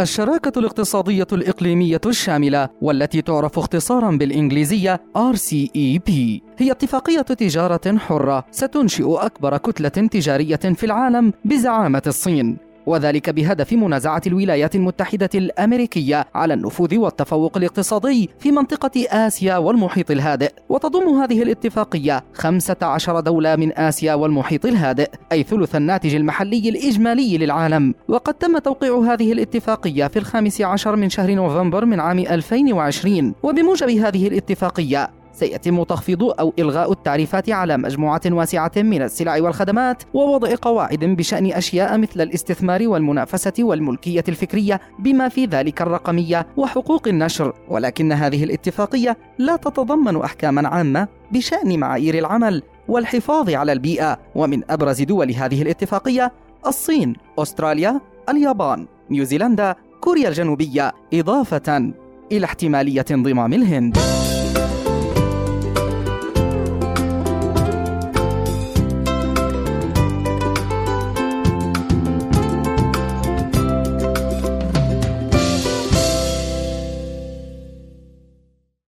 الشراكة الاقتصادية الإقليمية الشاملة والتي تعرف اختصارا بالإنجليزية RCEP هي اتفاقية تجارة حرة ستنشئ أكبر كتلة تجارية في العالم بزعامة الصين. وذلك بهدف منازعة الولايات المتحدة الأمريكية على النفوذ والتفوق الاقتصادي في منطقة آسيا والمحيط الهادئ. وتضم هذه الاتفاقية 15 دولة من آسيا والمحيط الهادئ أي ثلث الناتج المحلي الإجمالي للعالم. وقد تم توقيع هذه الاتفاقية في الخامس عشر من شهر نوفمبر من عام 2020 وبموجب هذه الاتفاقية سيتم تخفيض أو إلغاء التعريفات على مجموعة واسعة من السلع والخدمات ووضع قواعد بشأن أشياء مثل الاستثمار والمنافسة والملكية الفكرية بما في ذلك الرقمية وحقوق النشر ولكن هذه الاتفاقية لا تتضمن أحكاما عامة بشأن معايير العمل والحفاظ على البيئة ومن أبرز دول هذه الاتفاقية الصين، أستراليا، اليابان، نيوزيلندا، كوريا الجنوبية إضافة إلى احتمالية انضمام الهند.